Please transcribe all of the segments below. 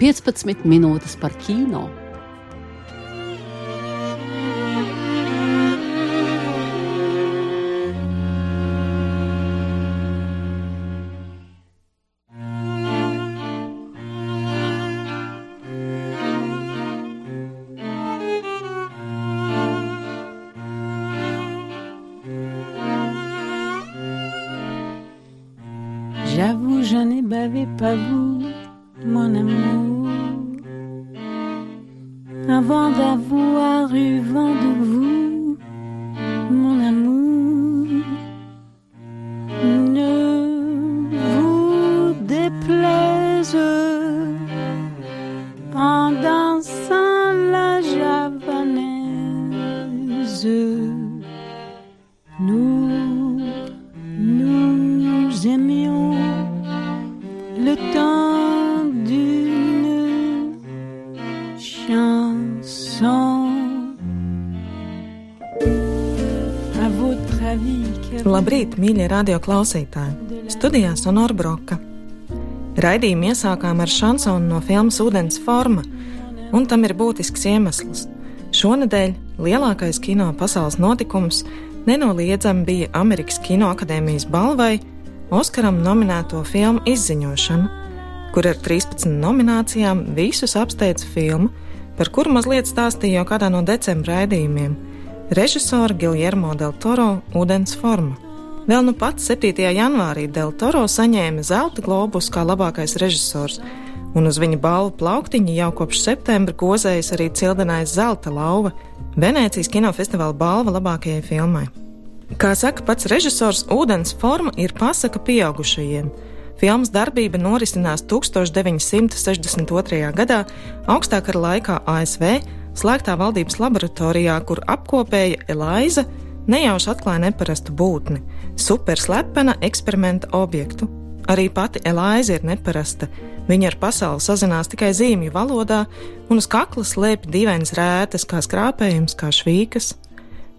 15 minūtes par kino. J'avoue, je n'ai bavé pas vous, mon amour. Avant d'avoir eu vent de vous, Labrīt, mīļie radioklausītāji! Studijā Sonora Broka. Raidījumu iesākām ar šansonu no filmas Vodens forma, un tam ir būtisks iemesls. Šonadēļ lielākais kino pasaules notikums nenoliedzami bija Amerikas Kinoakadēmijas balvai Oskaram nominēto filmu izziņošana, kur ar 13 nominācijām visus apsteidza filma, par kuru mazliet stāstīja jau kādā no decembra raidījumiem - režisora Giljermo del Toro Vodens forma. Vēl nu pats 7. janvārī Del Toro saņēma zelta globus kā labākais režisors, un uz viņa balvu plauktiņa jau kopš septembra gozējas arī cildenais zelta lauva - Venecijas kinofestivāla balva labākajai filmai. Kā saka pats režisors, ūdens forma ir pasaka pieaugušajiem. Filmas darbība norisinās 1962. gadā, augstākara laikā ASV, slēgtā valdības laboratorijā, kur apkopēja Elaiza nejauši atklāja neparastu būtni - superslepena eksperimenta objektu. Arī pati Elaiza ir neparasta. Viņa ar pasauli sazinās tikai zīmju valodā, un uz kakla slēpj dīvainas rētas, kā skrāpējums, kā švīkas.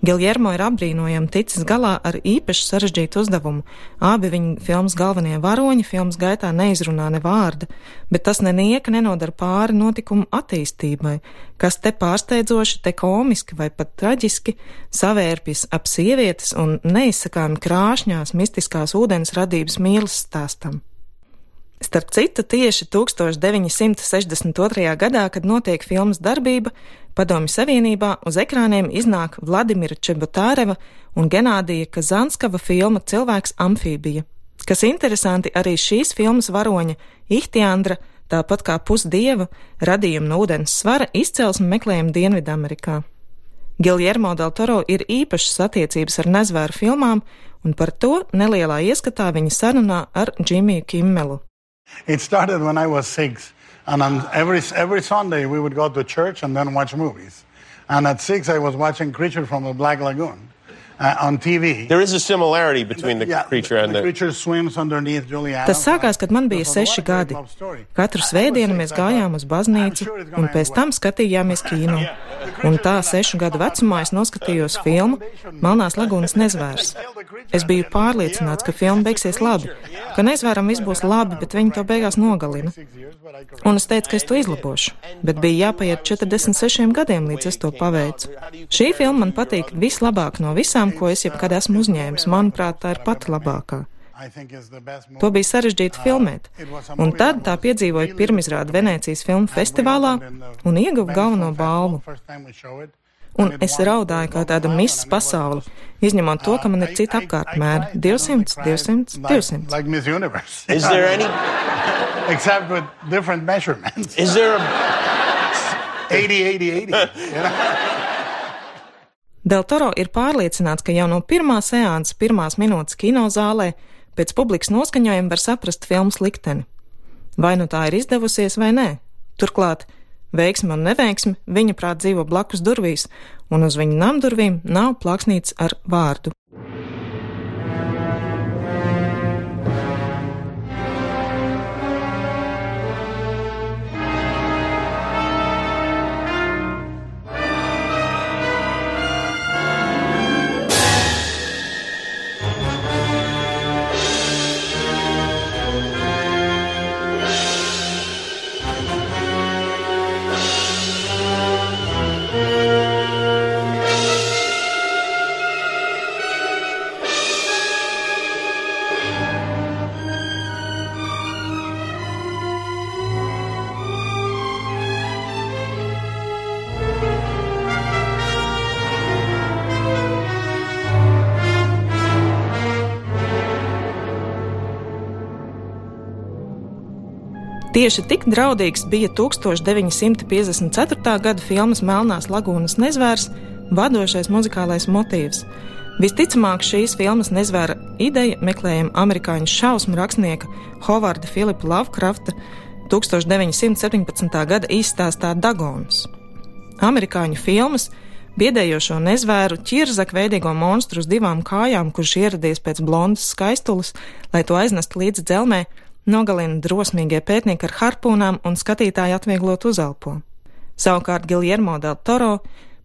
Giljermo ir apbrīnojami ticis galā ar īpaši sarežģītu uzdevumu. Abi viņa filmas galvenie varoņi filmas gaitā neizrunā ne vārda, bet tas nenieka nenodara pāri notikumu attīstībai, kas te pārsteidzoši, te komiski vai pat traģiski savērpjas ap sievietes un neizsakāmi krāšņās mistiskās ūdens radības mīlas stāstam. Starp citu, tieši 1962. gadā, kad notiek filmas darbība, Padomju Savienībā uz ekrāniem iznāk Vladimira Čebotāreva un Genādija Kazanskava filma Cilvēks amfībija, kas interesanti arī šīs filmas varoņa Ihtiandra, tāpat kā pusdieva, radījuma no ūdens svara izcelsme meklējuma Dienvidamerikā. Giljermo del Toro ir īpašas attiecības ar nezvēru filmām, un par to nelielā ieskatā viņa sarunā ar Džimiju Kimmelu. It started when I was six, and on every every Sunday we would go to church and then watch movies. And at six, I was watching Creature from the Black Lagoon uh, on TV. There is a similarity between the Yeah, creature and the the. creature swims underneath Julie Adams. Tas sākās, kad man bija seši gadi. Katru svētdienu mēs gājām uz baznīcu, un pēc tam skatījāmies kino. Un tā sešu gadu vecumā es noskatījos filmu Melnās lagūnas nezvērs. Es biju pārliecināts, ka filma beigsies labi, ka nezvēram viss būs labi, bet viņi to beigās nogalina. Un es teicu, ka es to izlabošu, bet bija jāpaiet 46 gadiem, līdz es to paveicu. Šī filma man patīk vislabāk no visām, ko es jebkad esmu uzņēmis. Manuprāt, tā ir pati labākā. To bija sarežģīti filmēt, un tad tā piedzīvoja pirmizrādi Venecijas filmu festivālā un ieguva galveno balvu. Un es raudāju kā tāda misas pasaule, izņemot to, ka man ir cita apkārtmēra - 200, 200, 200. Like Miss Universe. Is there any? Except with different measurements. Is there a? 80, 80, 80. Del Toro ir pārliecināts, ka jau no pirmā seansa, pirmās minūtes kinozālē, pēc publikas noskaņojuma var saprast filmas likteni. Vai nu tā ir izdevusies vai nē. Turklāt veiksme un neveiksme, viņa prāt dzīvo blakus durvīs, un uz viņa namdurvīm nav plaksnīts ar vārdu. Tieši tik draudīgs bija 1954. gada filmas Melnās lagūnas nezvērs, vadošais muzikālais motīvs. Visticamāk, šīs filmas nezvēra ideja meklējama amerikāņu šausmu rakstnieka Hovarda Filipa Lovecrafta 1917. gada izstāstā Dagons. Amerikāņu filmas biedējošo nezvēru ķirzak veidīgo monstru uz divām kājām, kurš ieradies pēc blondas skaistulas, lai to aiznestu līdz dzelmē, nogalina drosmīgie pētnieki ar harpūnām un skatītāji atvieglot uzelpo. Savukārt Giljermo del Toro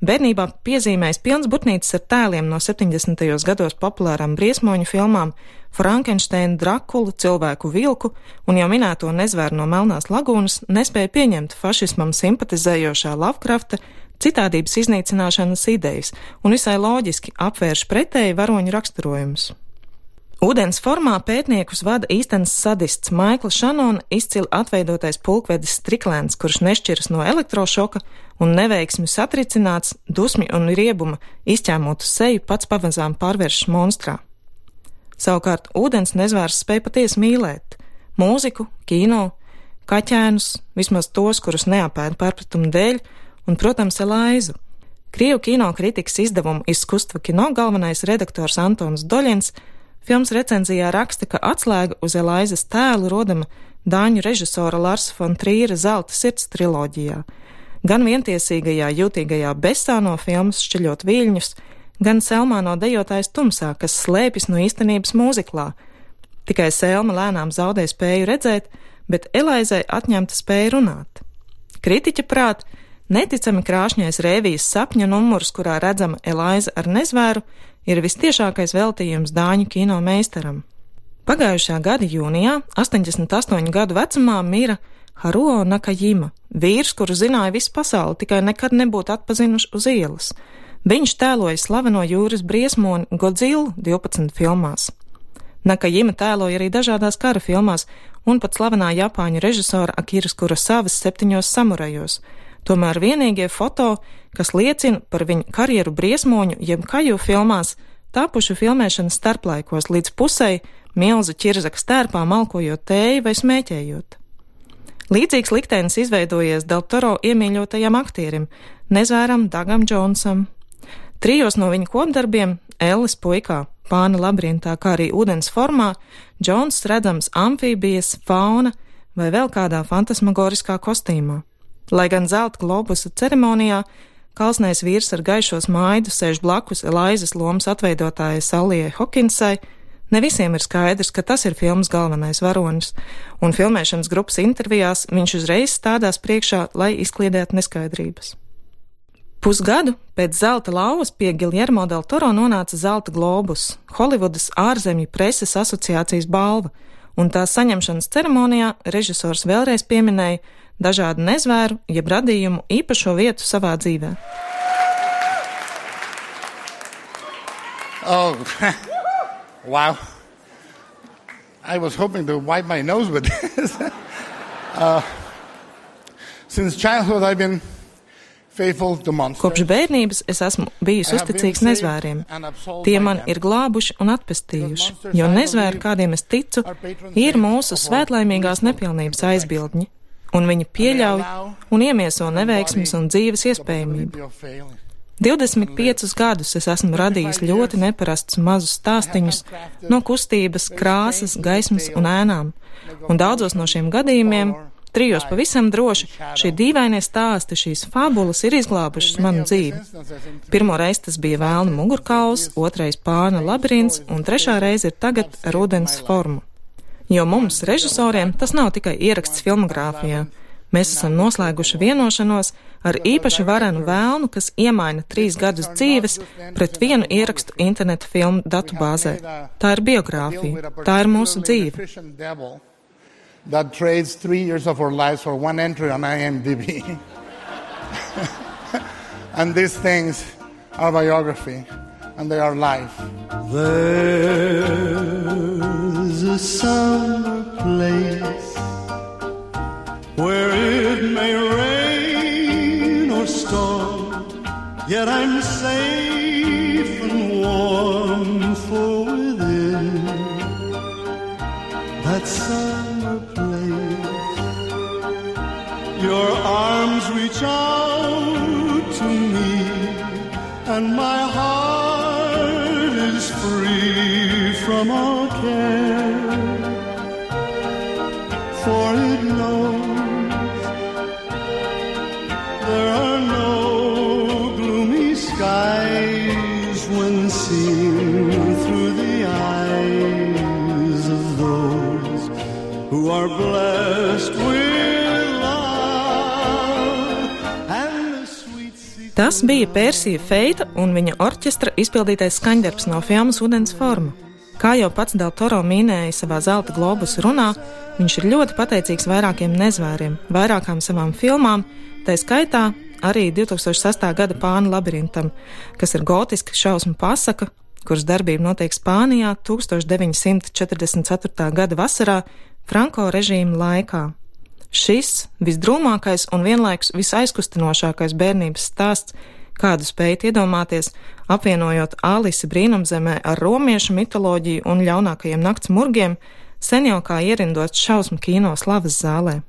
bērnībā piezīmējis pilns butnītis ar tēliem no 70. gados populārām briesmoņu filmām Frankensteinu, Drakulu, cilvēku vilku un jau minēto nezvēru no Melnās lagūnas nespēja pieņemt fašismam simpatizējošā Lovecrafta citādības iznīcināšanas idejas un visai loģiski apvērš pretēji varoņu raksturojumus. Ūdens formā pētniekus vada īstenis sadists Maikls Šanona izcili atveidotais pulkvedis Striklēns, kurš nešķiras no elektrošoka un neveiksmi satricināts, dusmi un riebuma izķēmot uz seju pats pamazām pārvēršas monstrā. Savukārt ūdens nezvērs spēja patiesi mīlēt - mūziku, kino, kaķēnus, vismaz tos, kurus neapēda pārpratumu dēļ, un, protams, Elaizu. Krievu kino kritikas izdevumu izkustva kino galvenais redaktors Antons Doļens Filmas recenzijā raksta, ka atslēga uz Elaizas tēlu rodama dāņu režisora Larsa von Trīra Zelta sirds triloģijā. Gan vientiesīgajā, jūtīgajā besā no filmas šķiļot viļņus, gan Selmā no dejotājas tumsā, kas slēpjas no īstenības mūziklā. Tikai Selma lēnām zaudē spēju redzēt, bet Elaizai atņemta spēja runāt. Kritiķa prāt, neticami krāšņais rēvijas sapņa numurs, kurā redzama Elaiza ar nezvēru, ir vistiešākais veltījums Dāņu kino meistaram. Pagājušā gada jūnijā, 88 gadu vecumā, mira Haruo Nakajima, vīrs, kuru zināja visu pasauli, tikai nekad nebūtu atpazinuši uz ielas. Viņš tēloja slaveno jūras briesmoni Godzilu 12 filmās. Nakajima tēloja arī dažādās kara filmās un pat slavenā Japāņu režisora Akiras Kurosavas septiņos samurajos, Tomēr vienīgie foto, kas liecina par viņa karjeru briesmoņu jeb kaju filmās, tapuši filmēšanas starplaikos līdz pusei milzu ķirzaka stērpā malkojot tēju vai smēķējot. Līdzīgs liktenis izveidojies Deltoro iemīļotajam aktierim, nezvēram Dagam Džonsam. Trijos no viņa kopdarbiem - Ellis puikā, Pāna labirintā, kā arī ūdens formā, Džons redzams amfībijas, fauna vai vēl kādā fantasmagoriskā kostīmā. Lai gan zelta globusa ceremonijā kalsnais vīrs ar gaišos maidu sēž blakus Elaizas lomas atveidotājai Salijai Hokinsai, ne visiem ir skaidrs, ka tas ir filmas galvenais varonis, un filmēšanas grupas intervijās viņš uzreiz stādās priekšā, lai izkliedētu neskaidrības. Pusgadu pēc zelta lauvas pie Giljermo del Toro nonāca zelta globus, Holivudas ārzemju preses asociācijas balva, un tās saņemšanas ceremonijā režisors vēlreiz pieminēja, dažādu nezvēru, jeb radījumu īpašo vietu savā dzīvē. Oh, wow. I was hoping to wipe my nose with this. uh, since childhood, I've been Kopš bērnības es esmu bijis uzticīgs nezvēriem. Tie man ir glābuši un atpestījuši, jo nezvēri, kādiem es ticu, ir mūsu svētlaimīgās nepilnības aizbildņi un viņi pieļauj un iemieso neveiksmes un dzīves iespējamību. 25 gadus es esmu radījis ļoti neparastus mazus stāstīņus no kustības, krāsas, gaismas un ēnām, un daudzos no šiem gadījumiem trijos pavisam droši. šie dīvainie stāsti, šīs fabulas ir izglābušas manu dzīvi. Pirmo reizi tas bija vēlna mugurkauls, otrais pāna labirints, un trešā reize ir tagad ar ūdens formu. Jo mums, režisoriem, tas nav tikai ieraksts filmogrāfijā. Mēs esam noslēguši vienošanos ar īpaši varenu vēlnu, kas iemaina trīs gadus dzīves pret vienu ierakstu interneta filmu datubāzē. Tā ir biogrāfija, tā ir mūsu dzīve. That trades three years of our lives for one entry on IMDb. and these things are biography and they are life. There's a summer place where it may rain or storm, yet I'm safe and warm for within that summer place. Your arms reach out to me, and my are blessed with love and the sweet secret. Tas bija Persija Feita un viņa orķestra izpildītais skaņdarbs no filmas Udens forma. Kā jau pats Del Toro minēja savā zelta globus runā, viņš ir ļoti pateicīgs vairākiem nezvēriem, vairākām savām filmām, tā skaitā arī 2006. gada pāna labirintam, kas ir gotiska šausmu pasaka, kuras darbība notiek Spānijā 1944. gada vasarā Franko režīma laikā. Šis visdrūmākais un vienlaikus visaizkustinošākais bērnības stāsts, kādu spējat iedomāties, apvienojot Alisi brīnumzemē ar romiešu mitoloģiju un ļaunākajiem nakts murgiem, sen jau kā ierindots šausmu kino slavas zālē.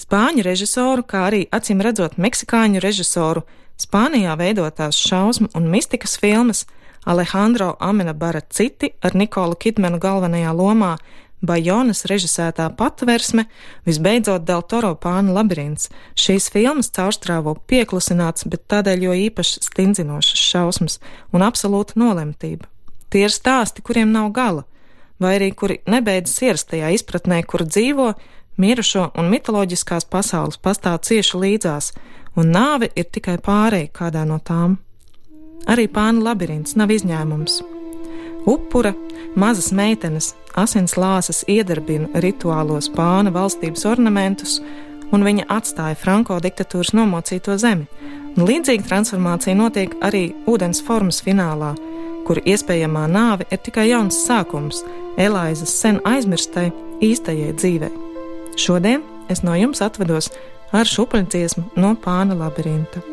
Spāņu režisoru, kā arī acīm redzot meksikāņu režisoru, Spānijā veidotās šausmu un mistikas filmas Alejandro Amenabara citi ar Nikolu Kidmanu galvenajā lomā, Bajonas režisētā patversme, visbeidzot Del Toro pāna labirints. Šīs filmas caurstrāvo pieklusināts, bet tādēļ jo īpaši stindzinošas šausmas un absolūta nolemtība. Tie ir stāsti, kuriem nav gala, vai arī kuri nebeidzas ierastajā izpratnē, kur dzīvo, mirušo un mitoloģiskās pasaules pastāv cieši līdzās, un nāve ir tikai pārēja kādā no tām. Arī pāna labirints nav izņēmums. Upura, mazas meitenes, asins lāsas iedarbina rituālos pāna valstības ornamentus, un viņa atstāja Franko diktatūras nomocīto zemi. Un līdzīga transformācija notiek arī ūdens formas finālā, kur iespējamā nāve ir tikai jauns sākums Elaizas sen aizmirstai īstajai dzīvei. Šodien es no jums atvados ar šupuļdziesmu no pāna labirinta.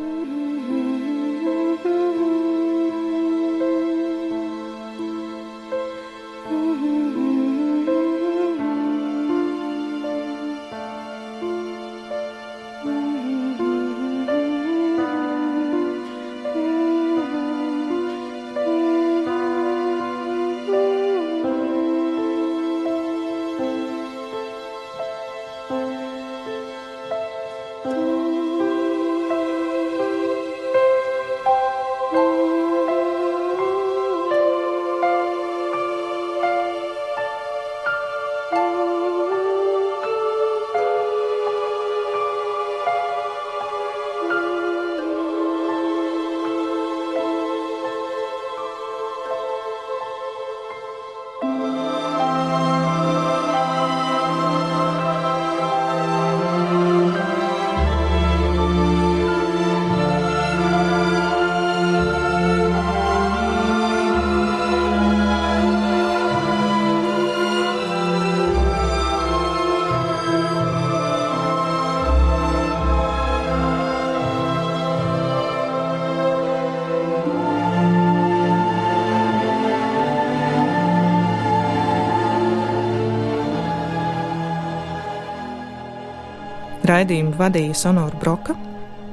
Raidījumu vadīja Sonora Broka,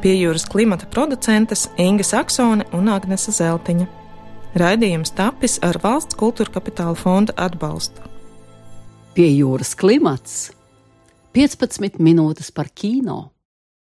pie jūras klimata producentes Inga Saksone un Agnese Zeltiņa. Raidījums tapis ar valsts kultūra kapitāla fonda atbalstu. Pie jūras klimats 15 minūtes par kino.